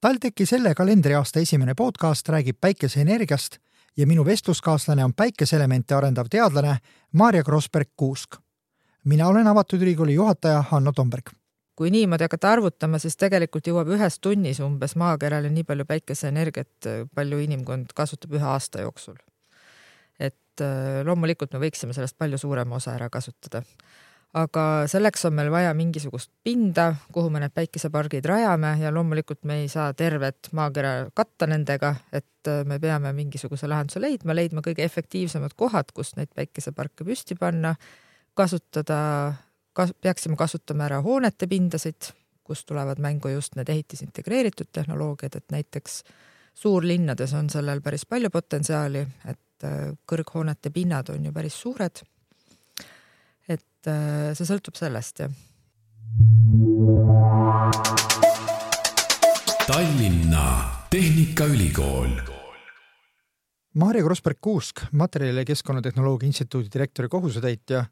TalTechi selle kalendriaasta esimene podcast räägib päikeseenergiast ja minu vestluskaaslane on päikeseelemente arendav teadlane Maarja Krossberg-Kuusk. mina olen Avatud Ülikooli juhataja Hanno Tomberg. kui niimoodi hakata arvutama, siis tegelikult jõuab ühes tunnis umbes maakerale nii palju päikeseenergiat, palju inimkond kasutab ühe aasta jooksul. et äh, loomulikult me võiksime sellest palju suurema osa ära kasutada aga selleks on meil vaja mingisugust pinda, kuhu me need päikesepargid rajame ja loomulikult me ei saa tervet maakera katta nendega, et äh, me peame mingisuguse lahenduse leidma, leidma kõige efektiivsemad kohad, kus neid päikeseparke püsti panna, kasutada kas,, peaksime kasutama ära hoonete pindasid, kus tulevad mängu just need ehitisintegreeritud tehnoloogiad, et näiteks suurlinnades on sellel päris palju potentsiaali, et äh, kõrghoonete pinnad on ju päris suured et äh, see sõltub sellest, jah. Tallinna Tehnikaülikool. Maarja Krossberg-Kuusk, Materjali ja Keskkonnatehnoloogia Instituudi direktori kohusetäitja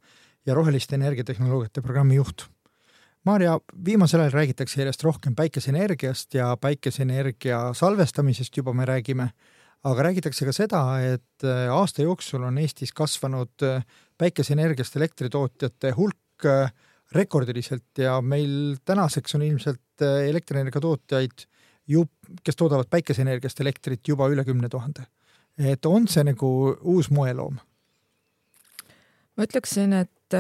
ja roheliste energiatehnoloogiate programmi juht. Maarja, viimasel ajal räägitakse järjest rohkem päikeseenergiast ja päikeseenergia salvestamisest juba me räägime aga räägitakse ka seda, et äh, aasta jooksul on Eestis kasvanud äh, päikeseenergiast elektritootjate hulk äh, rekordiliselt ja meil tänaseks on ilmselt elektrienergia tootjaid ju, kes toodavad päikeseenergiast elektrit juba üle kümne tuhande. et on see nagu uus moeloom? ma ütleksin, et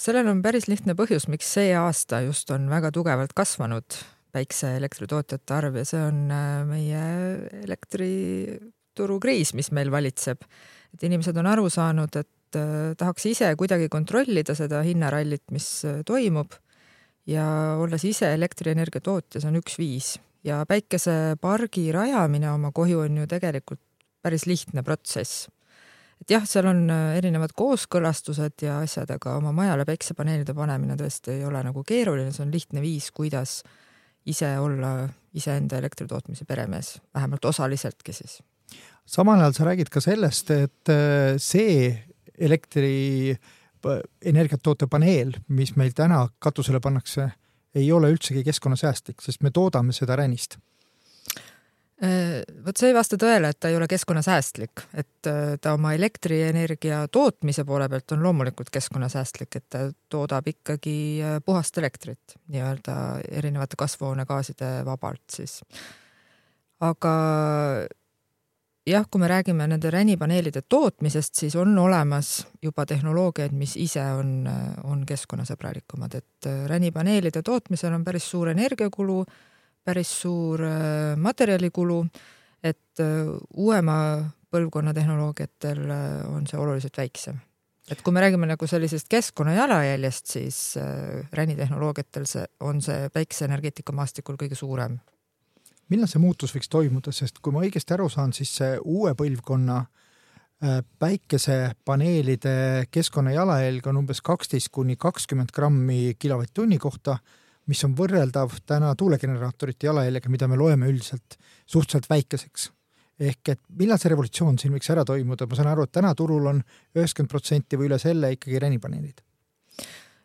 sellel on päris lihtne põhjus, miks see aasta just on väga tugevalt kasvanud päikseelektritootjate arv ja see on äh, meie elektriturukriis, mis meil valitseb. et inimesed on aru saanud, et äh, tahaks ise kuidagi kontrollida seda hinnarallit, mis äh, toimub. Ja olles ise elektrienergia tootja, see on üks viis. Ja päikesepargi rajamine oma koju on ju tegelikult päris lihtne protsess. Et jah, seal on erinevad kooskõlastused ja asjad, aga oma majale päiksepaneelide panemine tõesti ei ole nagu keeruline, see on lihtne viis, kuidas ise olla iseenda elektritootmise peremees, vähemalt osaliseltki siis. samal ajal sa räägid ka sellest, et äh, see elektri energiat tootev paneel, mis meil täna katusele pannakse, ei ole üldsegi keskkonnasäästlik, sest me toodame seda ränist Äh, vot see ei vasta tõele, et ta ei ole keskkonnasäästlik, et äh, ta oma elektrienergia tootmise poole pealt on loomulikult keskkonnasäästlik, et ta toodab ikkagi äh, puhast elektrit nii-öelda erinevate kasvuhoonegaaside vabalt siis. aga jah, kui me räägime nende ränipaneelide tootmisest, siis on olemas juba tehnoloogiaid, mis ise on, on keskkonnasõbralikumad, et ränipaneelide tootmisel on päris suur energiakulu päris suur äh, materjalikulu, et äh, uuema põlvkonna tehnoloogiatel äh, on see oluliselt väiksem. et kui me räägime nagu sellisest keskkonna jalajäljest, siis ränitehnoloogiatel see on see päikeseenergeetika maastikul kõige suurem. millal see muutus võiks toimuda, sest kui ma õigesti aru saan, siis see uue põlvkonna päikesepaneelide keskkonna jalajälg on umbes kaksteist kuni kakskümmend grammi kilovatt-tunni kohta mis on võrreldav täna tuulegeneraatorite jalajäljega, mida me loeme üldiselt suhteliselt väikeseks. ehk et millal see revolutsioon siin võiks ära toimuda, ma saan aru, et täna turul on üheksakümmend protsenti või üle selle ikkagi ränipaneelid.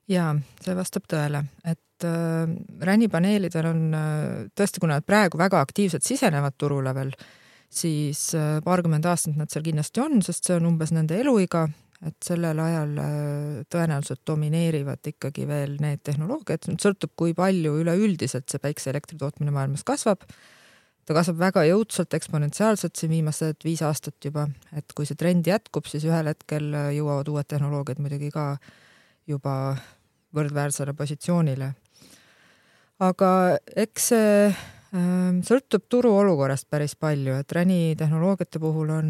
jaa, see vastab tõele, et äh, ränipaneelidel on äh, tõesti, kuna nad praegu väga aktiivselt sisenevad turule veel, siis äh, paarkümmend aastat nad seal kindlasti on, sest see on umbes nende eluiga et sellel ajal äh, tõenäoliselt domineerivad ikkagi veel need tehnoloogiad, sõltub, kui palju üleüldiselt see päikseelektri tootmine maailmas kasvab. ta kasvab väga jõudsalt, eksponentsiaalselt siin viimased viis aastat juba, et kui see trend jätkub, siis ühel hetkel äh, jõuavad uued tehnoloogiad muidugi ka juba võrdväärsele positsioonile. aga eks see äh, sõltub turuolukorrast päris palju, et ränitehnoloogiate puhul on,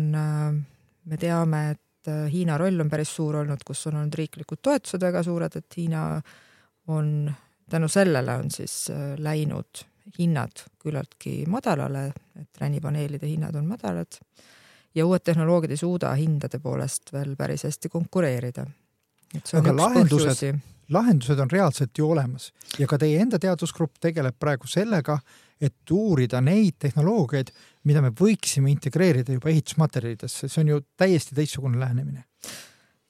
me teame, et et äh, Hiina roll on päris suur olnud, kus on olnud riiklikud toetused väga suured, et Hiina on, tänu sellele on siis äh, läinud hinnad küllaltki madalale, et ränipaneelide hinnad on madalad ja uued tehnoloogiad ei suuda hindade poolest veel päris hästi konkureerida. aga lahendused, lahendused on reaalselt ju olemas ja ka teie enda teadusgrupp tegeleb praegu sellega, et uurida neid tehnoloogiaid, mida me võiksime integreerida juba ehitusmaterjalidesse, see on ju täiesti teistsugune lähenemine.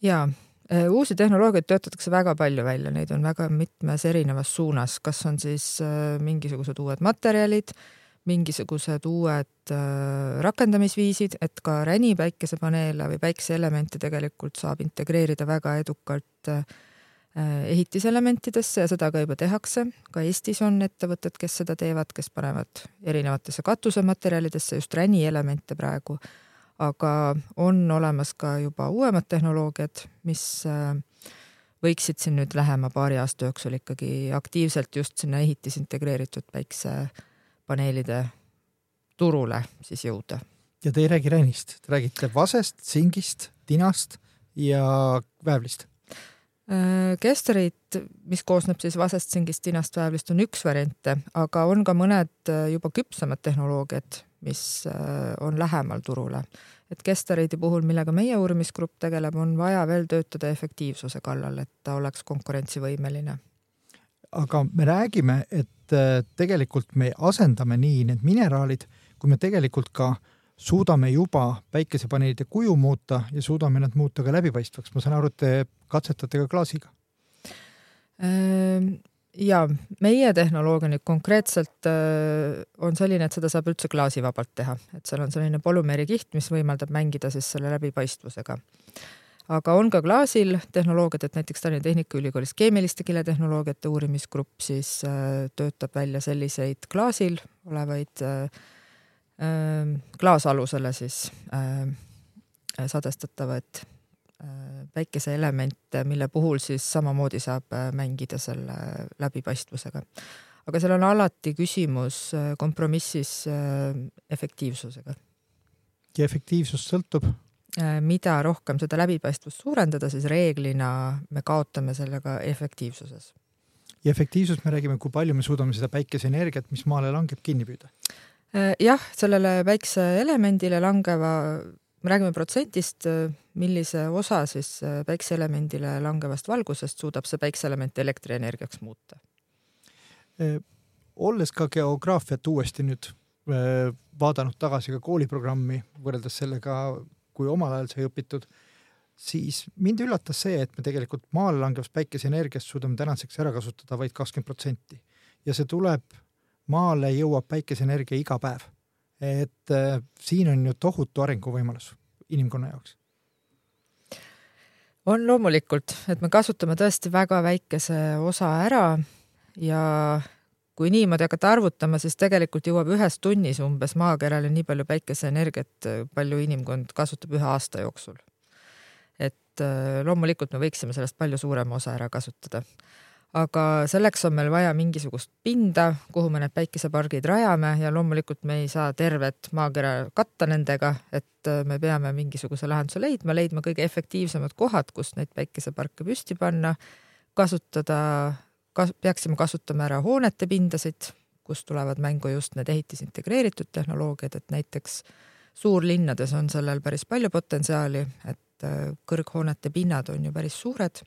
jaa, äh, uusi tehnoloogiaid töötatakse väga palju välja, neid on väga mitmes erinevas suunas, kas on siis äh, mingisugused uued materjalid, mingisugused uued äh, rakendamisviisid, et ka räni päikesepaneele või päikeseelemente tegelikult saab integreerida väga edukalt äh, ehitiselementidesse ja seda ka juba tehakse. ka Eestis on ettevõtted, kes seda teevad, kes panevad erinevatesse katusematerjalidesse just räni elemente praegu. aga on olemas ka juba uuemad tehnoloogiad, mis võiksid siin nüüd lähema paari aasta jooksul ikkagi aktiivselt just sinna ehitisintegreeritud päiksepaneelide turule siis jõuda. ja te ei räägi ränist, te räägite vasest, tsingist, tinast ja väävlist Äh, Kesterit, mis koosneb siis vasest, tsingist, tinast, väävlist, on üks variante, aga on ka mõned äh, juba küpsemad tehnoloogiad, mis äh, on lähemal turule. et Kesteriidi puhul, millega meie uurimisgrupp tegeleb, on vaja veel töötada efektiivsuse kallal, et ta oleks konkurentsivõimeline. aga me räägime, et tegelikult me asendame nii need mineraalid, kui me tegelikult ka äh, suudame juba päikesepaneelide kuju muuta ja suudame nad muuta ka läbipaistvaks. ma saan aru, et te katsetate ka klaasiga. Ja meie tehnoloogia nüüd konkreetselt on selline, et seda saab üldse klaasivabalt teha, et seal on selline polümeerikiht, mis võimaldab mängida siis selle läbipaistvusega. aga on ka klaasil tehnoloogiad, et näiteks Tallinna Tehnikaülikoolis keemiliste kiletehnoloogiate uurimisgrupp siis töötab välja selliseid klaasil olevaid klaasalusele siis sadestatavaid päikeseelemente, mille puhul siis samamoodi saab mängida selle läbipaistvusega. aga seal on alati küsimus kompromissis efektiivsusega. ja efektiivsus sõltub? mida rohkem seda läbipaistvust suurendada, siis reeglina me kaotame sellega efektiivsuses. ja efektiivsust me räägime, kui palju me suudame seda päikeseenergiat, mis maale langeb, kinni püüda Äh, jah, sellele päikseelemendile langeva, me räägime protsentist, äh, millise osa siis äh, päikseelemendile langevast valgusest suudab see päikseelement elektrienergiaks muuta? olles ka geograafiat uuesti nüüd vaadanud tagasi ka kooliprogrammi, võrreldes sellega, kui omal ajal sai õpitud, siis mind üllatas see, et me tegelikult maale langevast päikeseenergiast suudame tänaseks ära kasutada vaid kakskümmend protsenti ja see tuleb maale jõuab päikeseenergia iga päev. Et äh, siin on ju tohutu arenguvõimalus inimkonna jaoks. on loomulikult, et me kasutame tõesti väga väikese osa ära ja kui niimoodi hakata arvutama, siis tegelikult jõuab ühes tunnis umbes maakerale nii palju päikeseenergiat, palju inimkond kasutab ühe aasta jooksul. et äh, loomulikult me võiksime sellest palju suurema osa ära kasutada aga selleks on meil vaja mingisugust pinda, kuhu me need päikesepargid rajame ja loomulikult me ei saa tervet maakera katta nendega, et äh, me peame mingisuguse lahenduse leidma, leidma kõige efektiivsemad kohad, kus neid päikeseparke püsti panna, kasutada kas,, peaksime kasutama ära hoonete pindasid, kus tulevad mängu just need ehitisintegreeritud tehnoloogiad, et näiteks suurlinnades on sellel päris palju potentsiaali, et äh, kõrghoonete pinnad on ju päris suured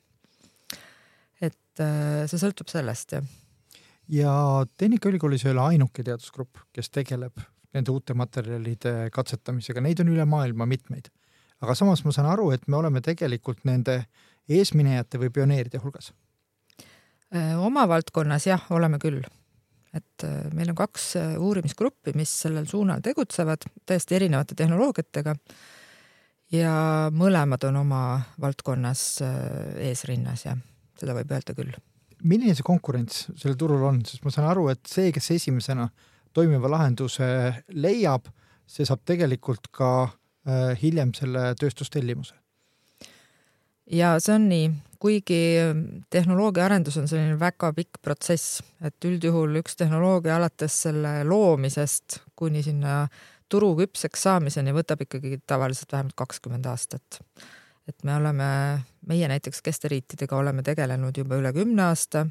et äh, see sõltub sellest, jah. ja Tehnikaülikoolis ei ole ainuke teadusgrupp, kes tegeleb nende uute materjalide katsetamisega, neid on üle maailma mitmeid. aga samas ma saan aru, et me oleme tegelikult nende eesminejate või pioneeride hulgas. Äh, oma valdkonnas jah, oleme küll. et äh, meil on kaks uurimisgruppi, mis sellel suunal tegutsevad täiesti erinevate tehnoloogiatega ja mõlemad on oma valdkonnas eesrinnas, jah seda võib öelda küll. milline see konkurents sellel turul on, sest ma saan aru, et see, kes esimesena toimiva lahenduse leiab, see saab tegelikult ka äh, hiljem selle tööstustellimuse. ja see on nii, kuigi tehnoloogia arendus on selline väga pikk protsess, et üldjuhul üks tehnoloogia alates selle loomisest kuni sinna turu küpseks saamiseni võtab ikkagi tavaliselt vähemalt kakskümmend aastat et me oleme, meie näiteks kesteriitidega oleme tegelenud juba üle kümne aasta.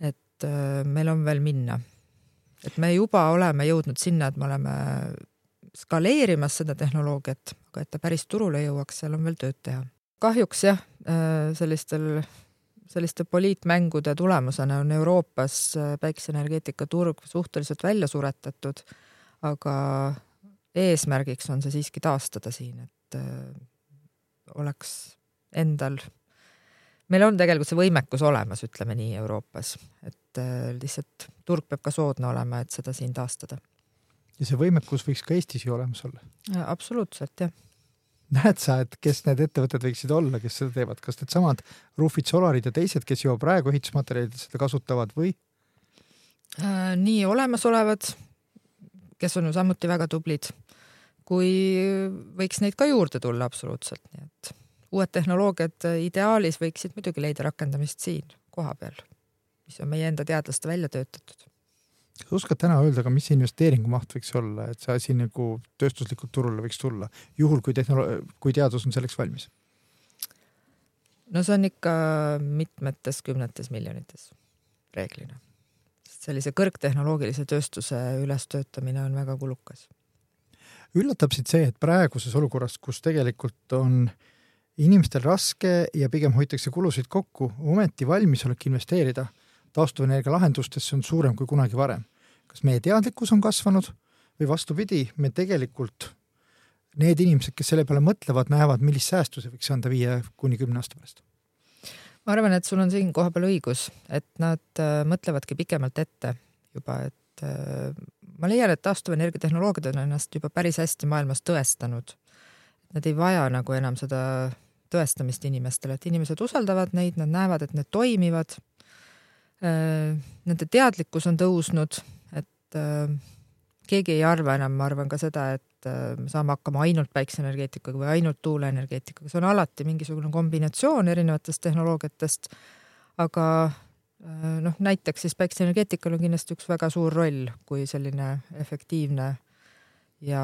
et äh, meil on veel minna. et me juba oleme jõudnud sinna, et me oleme skaleerimas seda tehnoloogiat, aga et ta päris turule jõuaks, seal on veel tööd teha. kahjuks jah, äh, sellistel, selliste poliitmängude tulemusena on Euroopas äh, päikeseenergeetika turg suhteliselt välja suretatud, aga eesmärgiks on see siiski taastada siin, et oleks endal, meil on tegelikult see võimekus olemas, ütleme nii Euroopas, et äh, lihtsalt turg peab ka soodne olema, et seda siin taastada ja see võimekus võiks ka Eestis ju olemas olla. absoluutselt, jah. näed sa, et kes need ettevõtted võiksid olla, kes seda teevad, kas needsamad Roofid Solarid ja teised, kes juba praegu ehitusmaterjalidel seda kasutavad või? Äh, nii olemasolevad, kes on ju samuti väga tublid, kui võiks neid ka juurde tulla absoluutselt, nii et uued tehnoloogiad ideaalis võiksid muidugi leida rakendamist siin kohapeal, mis on meie enda teadlaste välja töötatud kas oskad täna öelda ka, mis see investeeringumaht võiks olla, et see asi nagu tööstuslikult turule võiks tulla, juhul kui tehnolo-, kui teadus on selleks valmis? no see on ikka mitmetes kümnetes miljonites reeglina. sellise kõrgtehnoloogilise tööstuse ülestöötamine on väga kulukas. Üllatab sind see, et praeguses olukorras, kus tegelikult on inimestel raske ja pigem hoitakse kulusid kokku, ometi valmisolek investeerida taastuvenergia lahendustesse on suurem kui kunagi varem. kas meie teadlikkus on kasvanud või vastupidi, me tegelikult, need inimesed, kes selle peale mõtlevad, näevad, millist säästu see võiks anda viie kuni kümne aasta pärast? ma arvan, et sul on siin kohapeal õigus, et nad äh, mõtlevadki pikemalt ette juba, et äh, ma leian, et taastuvenergia tehnoloogiad on ennast juba päris hästi maailmas tõestanud. Nad ei vaja nagu enam seda tõestamist inimestele, et inimesed usaldavad neid, nad näevad, et need toimivad Äh, nende teadlikkus on tõusnud, et äh, keegi ei arva enam, ma arvan ka seda, et äh, me saame hakkama ainult päikseenergeetikaga või ainult tuuleenergeetikaga, see on alati mingisugune kombinatsioon erinevatest tehnoloogiatest. aga noh, näiteks siis päikseenergeetikal on kindlasti üks väga suur roll kui selline efektiivne ja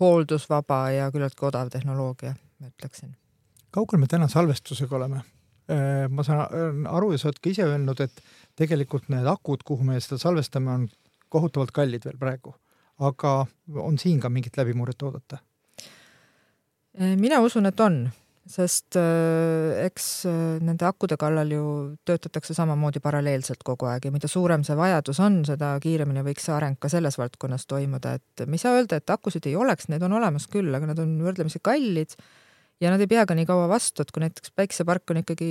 hooldusvaba ja küllaltki odav tehnoloogia, ma ütleksin. kaugel me täna salvestusega oleme? Äh, ma saan aru ja sa oled ka ise öelnud, et tegelikult need akud, kuhu me seda salvestame, on kohutavalt kallid veel praegu, aga on siin ka mingit läbimurret oodata? Äh, mina usun, et on, sest äh, eks nende akude kallal ju töötatakse samamoodi paralleelselt kogu aeg ja mida suurem see vajadus on, seda kiiremini võiks see areng ka selles valdkonnas toimuda, et me ei saa öelda, et akusid ei oleks, need on olemas küll, aga nad on võrdlemisi kallid ja nad ei pea ka nii kaua vastu, et kui näiteks päiksepark on ikkagi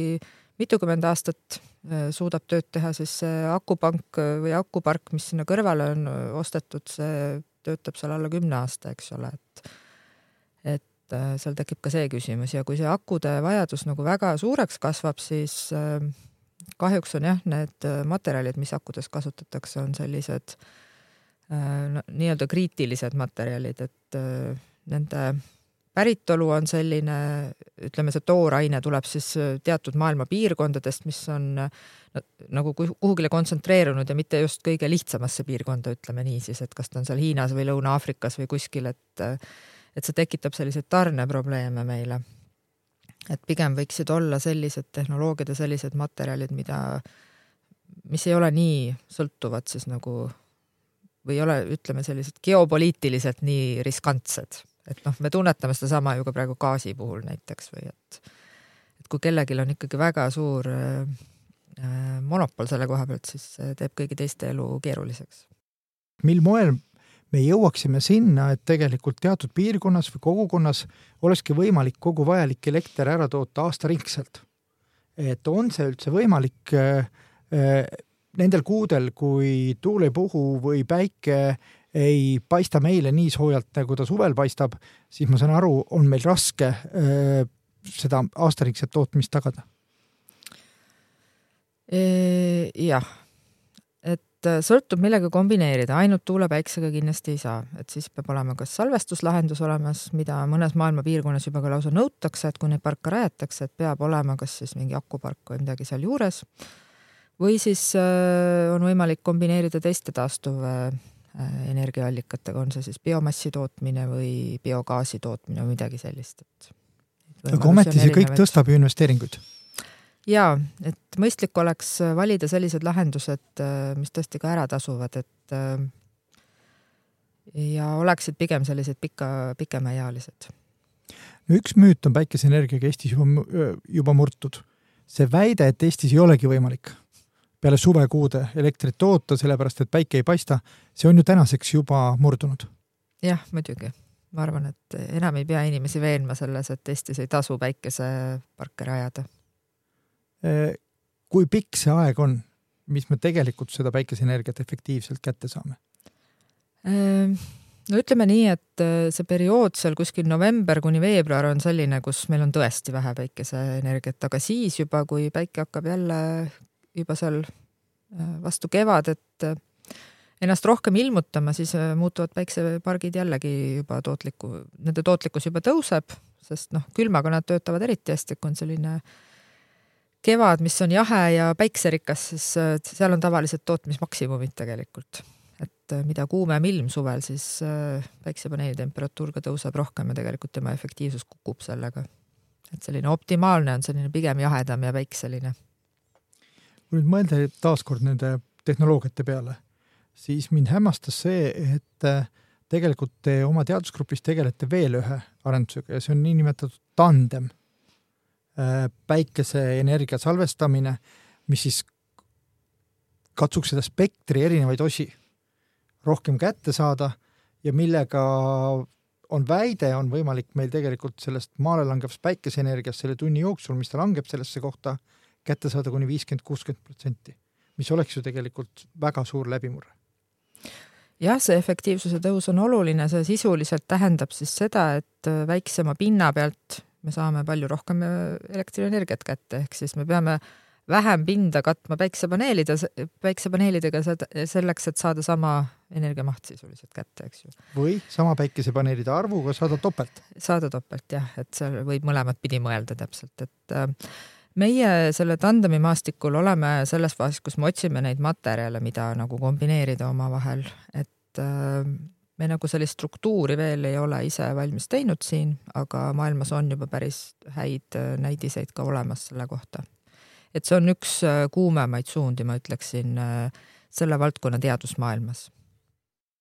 mitukümmend aastat äh, suudab tööd teha, siis see akupank või akupark, mis sinna kõrvale on äh, ostetud, see töötab seal alla kümne aasta, eks ole, et et äh, seal tekib ka see küsimus ja kui see akude vajadus nagu väga suureks kasvab, siis kahjuks on jah, need materjalid, mis akudes kasutatakse, on sellised no, nii-öelda kriitilised materjalid, et nende päritolu on selline, ütleme, see tooraine tuleb siis äh, teatud maailma piirkondadest, mis on no, nagu kuhugile kontsentreerunud ja mitte just kõige lihtsamasse piirkonda, ütleme niisiis, et kas ta on seal Hiinas või Lõuna-Aafrikas või kuskil, et et see tekitab selliseid tarneprobleeme meile. et pigem võiksid olla sellised tehnoloogiad ja sellised materjalid, mida, mis ei ole nii sõltuvad siis nagu või ei ole, ütleme, sellised geopoliitiliselt nii riskantsed et noh, me tunnetame sedasama ju ka praegu gaasi puhul näiteks või et, et kui kellelgi on ikkagi väga suur äh, monopol selle koha pealt, siis teeb kõigi teiste elu keeruliseks. mil moel me jõuaksime sinna, et tegelikult teatud piirkonnas või kogukonnas olekski võimalik kogu vajalik elekter ära toota aastaringselt. et on see üldse võimalik äh, äh, nendel kuudel, kui tuul ei puhu või päike ei paista meile nii soojalt, nagu ta suvel paistab, siis ma saan aru, on meil raske öö, seda aastaringset tootmist tagada. jah, et äh, sõltub, millega kombineerida, ainult tuule-päiksega kindlasti ei saa, et siis peab olema kas salvestuslahendus olemas, mida mõnes maailma piirkonnas juba ka lausa nõutakse, et kui neid parke rajatakse, et peab olema kas siis mingi akupark või midagi sealjuures, või siis äh, on võimalik kombineerida teiste taastuv Äh, energiaallikatega, on see siis biomassi tootmine või biogaasi tootmine või midagi sellist, et. aga ometi see kõik tõstab ju investeeringuid. Ja, et mõistlik oleks valida sellised lahendused, äh, mis tõesti ka ära tasuvad, et äh, ja oleksid pigem sellised pika, pikemaealised. üks müüt on päikeseenergiaga Eestis juba, juba murtud. see väide, et Eestis ei olegi võimalik peale suvekuude elektrit toota, sellepärast et päike ei paista, see on ju tänaseks juba murdunud. jah, muidugi. ma arvan, et enam ei pea inimesi veenma selles, et Eestis ei tasu päikeseparke rajada. Kui pikk see aeg on, mis me tegelikult seda päikeseenergiat efektiivselt kätte saame? Ehm, no ütleme nii, et äh, see periood seal kuskil november kuni veebruar on selline, kus meil on tõesti vähe päikeseenergiat, aga siis juba, kui päike hakkab jälle juba seal äh, vastu kevadet äh, ennast rohkem ilmutama, siis muutuvad päiksepargid jällegi juba tootliku, nende tootlikkus juba tõuseb, sest noh, külmaga nad töötavad eriti hästi, kui on selline kevad, mis on jahe ja päikserikas, siis seal on tavaliselt tootmismaksimumid tegelikult et äh, mida kuumem ilm suvel, siis äh, päiksepaneeli temperatuur ka tõuseb rohkem ja tegelikult tema efektiivsus kukub sellega. et selline optimaalne on selline pigem jahedam ja päikseline. kui nüüd mõelda taaskord nende tehnoloogiate peale, siis mind hämmastas see, et äh, tegelikult te oma teadusgrupis tegelete veel ühe arendusega ja see on niinimetatud tandem päikeseenergia salvestamine, mis siis katsuks seda spektri erinevaid osi rohkem kätte saada ja millega on väide, on võimalik meil tegelikult sellest maale langevast päikeseenergiast selle tunni jooksul, mis ta langeb sellesse kohta, kätte saada kuni viiskümmend, kuuskümmend protsenti, mis oleks ju tegelikult väga suur läbimurre. jah, see efektiivsuse tõus on oluline, see sisuliselt tähendab siis seda, et väiksema pinna pealt me saame palju rohkem elektrienergiat kätte, ehk siis me peame äh, vähem pinda katma päiksepaneelide, päiksepaneelidega selleks, et saada sama energiamaht sisuliselt kätte, eks ju. või sama päikesepaneelide arvuga saada topelt. saada topelt jah, et seal võib mõlemat pidi mõelda täpselt, et äh, meie selle tandemi maastikul oleme selles faasis, kus me otsime neid materjale, mida nagu kombineerida omavahel, et äh, me nagu sellist struktuuri veel ei ole ise valmis teinud siin, aga maailmas on juba päris häid äh, näidiseid ka olemas selle kohta et see on üks äh, kuumemaid suundi, ma ütleksin, äh, selle valdkonna teadusmaailmas.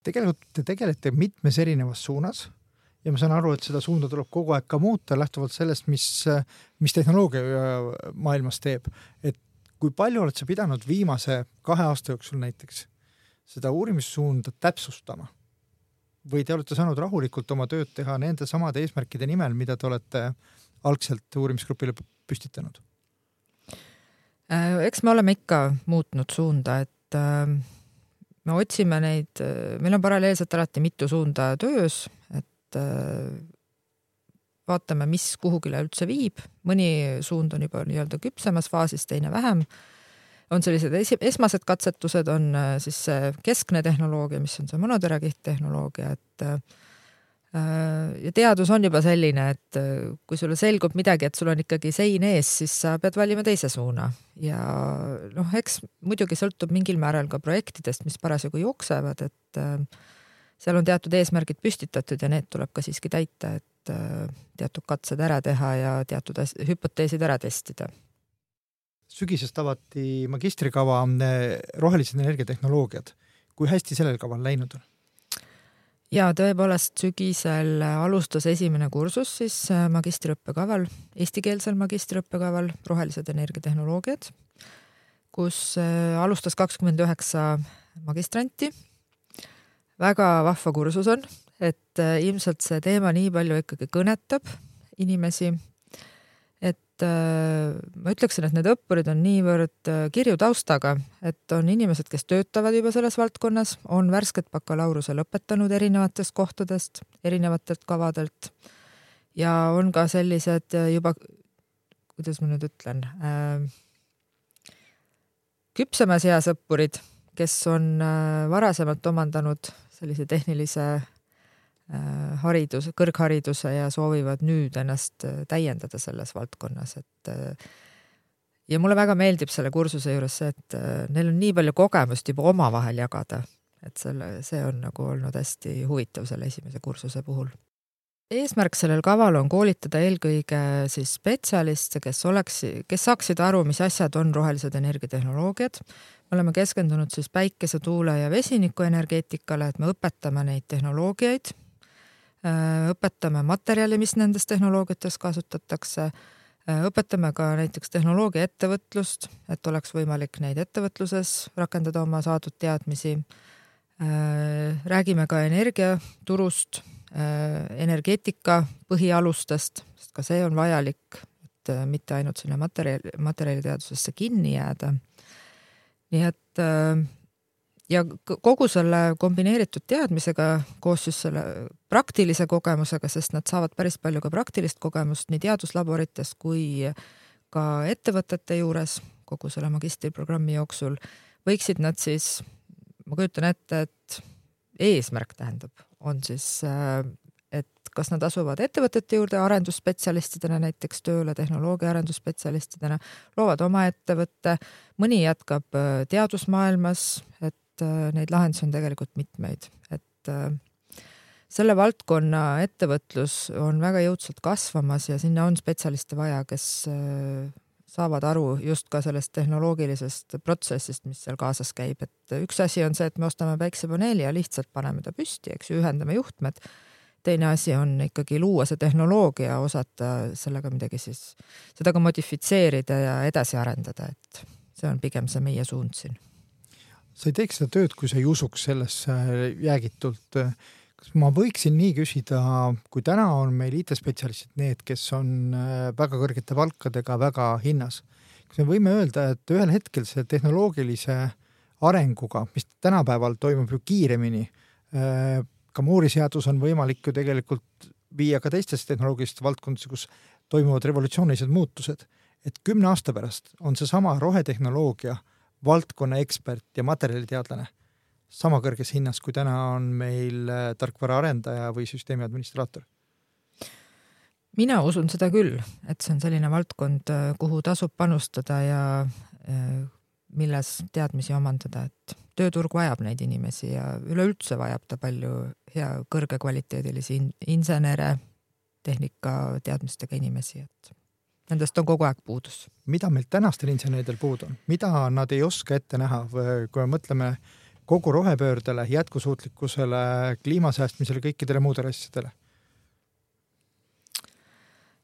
tegelikult te tegelete mitmes erinevas suunas ja ma saan aru, et seda suunda tuleb kogu aeg ka muuta lähtuvalt sellest, mis, mis tehnoloogia maailmas teeb. et kui palju oled sa pidanud viimase kahe aasta jooksul näiteks seda uurimissuunda täpsustama? Või te olete saanud rahulikult oma tööd teha nende samade eesmärkide nimel, mida te olete algselt uurimisgrupile püstitanud? Äh, eks me oleme ikka muutnud suunda, et äh, me otsime neid, äh, meil on paralleelselt alati mitu suunda töös, et vaatame, mis kuhugile üldse viib, mõni suund on juba nii-öelda küpsemas faasis, teine vähem. On sellised esi-, esmased katsetused, on siis see keskne tehnoloogia, mis on see monoterakihtt tehnoloogia, et Äh, ja teadus on juba selline, et äh, kui sulle selgub midagi, et sul on ikkagi sein ees, siis sa pead valima teise suuna ja noh, eks muidugi sõltub mingil määral ka projektidest, mis parasjagu jooksevad, et äh, seal on teatud eesmärgid püstitatud ja need tuleb ka siiski täita, et teatud katsed ära teha ja teatud hüpoteesid ära testida. Sügisest avati magistrikava rohelised energiatehnoloogiad. kui hästi sellel kaval läinud on? ja tõepoolest sügisel alustas esimene kursus siis äh, magistriõppekaval, eestikeelsel magistriõppekaval Rohelised energiatehnoloogiad, kus äh, alustas kakskümmend üheksa magistranti. väga vahva kursus on, et ilmselt see teema nii palju ikkagi kõnetab inimesi et äh, ma ütleksin, et need õppurid on niivõrd äh, kirju taustaga, et on inimesed, kes töötavad juba selles valdkonnas, on värsket bakalaureuse lõpetanud erinevatest kohtadest, erinevatelt kavadelt ja on ka sellised äh, juba, kuidas ma nüüd ütlen küpsemas eas õppurid, kes on varasemalt omandanud sellise tehnilise haridus, kõrghariduse ja soovivad nüüd ennast äh, täiendada selles valdkonnas, et äh, ja mulle väga meeldib selle kursuse juures see, et neil on nii palju kogemust juba omavahel jagada, et selle, see on nagu olnud hästi huvitav selle esimese kursuse puhul. eesmärk sellel kaval on koolitada eelkõige siis spetsialiste, kes oleks, kes saaksid aru, mis asjad on rohelised energiatehnoloogiad. me oleme keskendunud siis päikese, tuule ja vesinikuenergeetikale, et me õpetame neid tehnoloogiaid Äh, õpetame materjali, mis nendes tehnoloogiates kasutatakse, äh, õpetame ka näiteks tehnoloogia ettevõtlust, et oleks võimalik neid ettevõtluses rakendada oma saadud teadmisi. Äh, räägime ka energiaturust, energeetika põhialustest, sest ka see on vajalik, et mitte ainult sinna materjali, materjaliteadusesse kinni jääda. nii et ja kogu selle kombineeritud teadmisega koos siis selle praktilise kogemusega, sest nad saavad päris palju ka praktilist kogemust nii teaduslaborites kui ka ettevõtete juures kogu selle magistriprogrammi jooksul, võiksid nad siis, ma kujutan ette, et eesmärk tähendab, on siis, et kas nad asuvad ettevõtete juurde arendusspetsialistidena näiteks tööle, tehnoloogia arendusspetsialistidena, loovad oma ettevõtte, mõni jätkab teadusmaailmas, et et äh, neid lahendusi on tegelikult mitmeid, et äh, selle valdkonna ettevõtlus on väga jõudsalt kasvamas ja sinna on spetsialiste vaja, kes äh, saavad aru just ka sellest tehnoloogilisest protsessist, mis seal kaasas käib, et üks asi on see, et me ostame päiksepaneeli ja lihtsalt paneme ta püsti, eks ju, ühendame juhtmed. teine asi on ikkagi luua see tehnoloogia, osata sellega midagi siis, seda ka modifitseerida ja edasi arendada, et see on pigem see meie suund siin sa ei teeks seda tööd, kui sa ei usuks sellesse jäägitult. kas ma võiksin nii küsida, kui täna on meil IT-spetsialistid need, kes on äh, väga kõrgete palkadega väga hinnas, kas me võime öelda, et ühel hetkel see tehnoloogilise arenguga, mis tänapäeval toimub ju kiiremini, äh, ka Moore'i seadus on võimalik ju tegelikult viia ka teistesse tehnoloogilistesse valdkondadesse, kus toimuvad revolutsioonilised muutused, et kümne aasta pärast on seesama rohetehnoloogia valdkonna ekspert ja materjaliteadlane sama kõrges hinnas, kui täna on meil äh, tarkvaraarendaja või süsteemi administraator? mina usun seda küll, et see on selline valdkond, äh, kuhu tasub panustada ja äh, milles teadmisi omandada, et tööturg vajab neid inimesi ja üleüldse vajab ta palju hea kõrgekvaliteedilisi insenere, tehnikateadmistega inimesi, et Nendest on kogu aeg puudus. mida meil tänastel inseneridel puudu on, mida nad ei oska ette näha, kui me mõtleme kogu rohepöördele, jätkusuutlikkusele, kliima säästmisele, kõikidele muudele asjadele?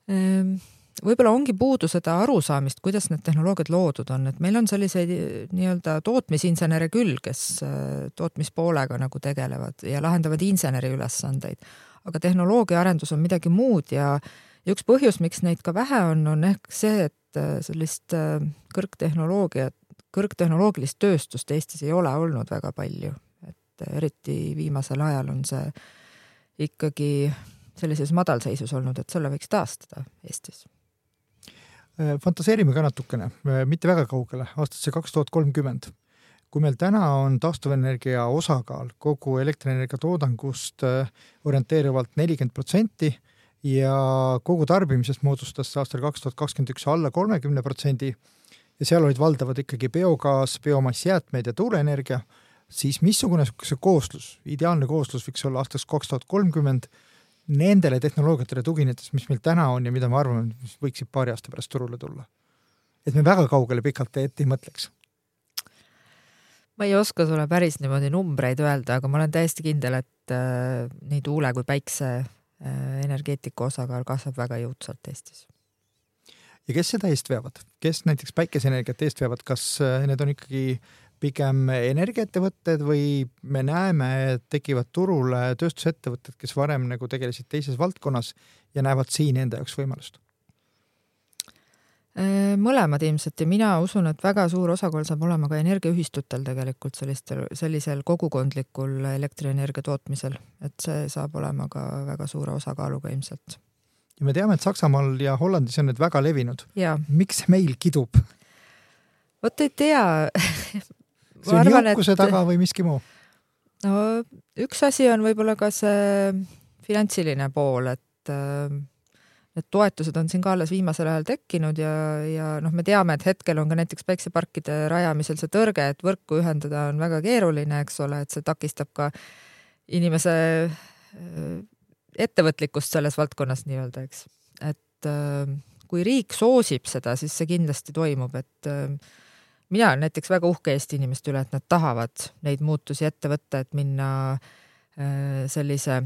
Ehm, võib-olla ongi puudu seda arusaamist, kuidas need tehnoloogiad loodud on, et meil on selliseid nii-öelda tootmisinsenere küll, kes äh, tootmispoolega nagu tegelevad ja lahendavad inseneri ülesandeid, aga tehnoloogiaarendus on midagi muud ja ja üks põhjus, miks neid ka vähe on, on ehk see, et äh, sellist äh, kõrgtehnoloogiat, kõrgtehnoloogilist tööstust Eestis ei ole olnud väga palju, et eriti viimasel ajal on see ikkagi sellises madalseisus olnud, et selle võiks taastada Eestis äh, fantaseerime ka natukene, mitte väga kaugele, aastasse kaks tuhat kolmkümmend. kui meil täna on taastuvenergia osakaal kogu elektrienergia toodangust orienteeruvalt nelikümmend protsenti ja kogu tarbimisest moodustas see aastal kaks tuhat kakskümmend üks alla kolmekümne protsendi. Ja seal olid valdavad ikkagi biogaas, biomassjäätmed ja tuuleenergia, siis missugune see kooslus, ideaalne kooslus võiks olla aastaks kaks tuhat kolmkümmend nendele tehnoloogiatele tuginedes, mis meil täna on ja mida me arvame, mis võiksid paari aasta pärast turule tulla? et me väga kaugele pikalt ette ei mõtleks. Ma ei oska sulle päris niimoodi numbreid öelda, aga ma olen täiesti kindel, et äh, nii tuule kui päikse energeetika osakaal kasvab väga jõudsalt Eestis. ja kes seda eest veavad, kes näiteks päikeseenergiat eest veavad, kas äh, need on ikkagi pigem energiaettevõtted või me näeme, et tekivad turule tööstusettevõtted, kes varem nagu tegelesid teises valdkonnas ja näevad siin enda jaoks võimalust? Äh, mõlemad ilmselt ja mina usun, et väga suur osakaal saab olema ka energiaühistutel tegelikult sellistel, sellisel kogukondlikul elektrienergia tootmisel, et see saab olema ka väga suure osakaaluga ilmselt. ja me teame, et Saksamaal ja Hollandis on need väga levinud. miks meil kidub? vot ei tea see on jõukuse et... taga või miski muu? no üks asi on võib-olla ka see finantsiline pool, et äh, need toetused on siin ka alles viimasel ajal tekkinud ja, ja noh, me teame, et hetkel on ka näiteks päikseparkide rajamisel see tõrge, et võrku ühendada on väga keeruline, eks ole, et see takistab ka inimese äh, ettevõtlikkust selles valdkonnas nii-öelda, eks. et äh, kui riik soosib seda, siis see kindlasti toimub, et äh, mina olen näiteks väga uhke Eesti inimeste üle, et nad tahavad neid muutusi ette võtta, et minna sellise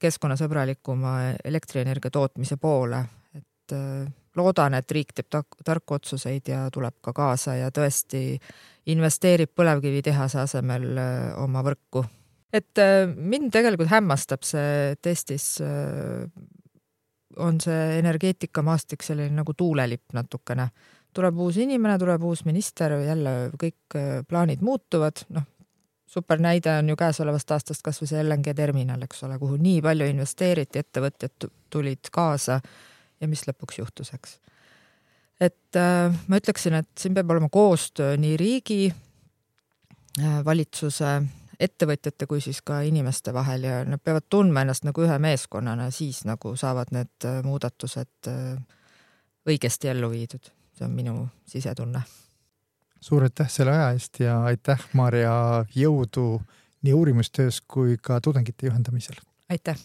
keskkonnasõbralikuma elektrienergia tootmise poole, et äh, loodan, et riik teeb tarku otsuseid ja tuleb ka kaasa ja tõesti investeerib põlevkivitehase asemel äh, oma võrku. et äh, mind tegelikult hämmastab see, et Eestis on see energeetikamaastik selline nagu tuulelipp natukene. tuleb uus inimene, tuleb uus minister, jälle kõik plaanid muutuvad, noh, super näide on ju käesolevast aastast kasvõi see LNG terminal, eks ole, kuhu nii palju investeeriti, ettevõtjad tulid kaasa ja mis lõpuks juhtus, eks. et äh, ma ütleksin, et siin peab olema koostöö nii riigi äh,, valitsuse, ettevõtjate kui siis ka inimeste vahel ja nad peavad tundma ennast nagu ühe meeskonnana, siis nagu saavad need äh, muudatused äh, õigesti ellu viidud. see on minu sisetunne suur aitäh selle aja eest ja aitäh, Maarja, jõudu nii uurimustöös kui ka tudengite juhendamisel! aitäh!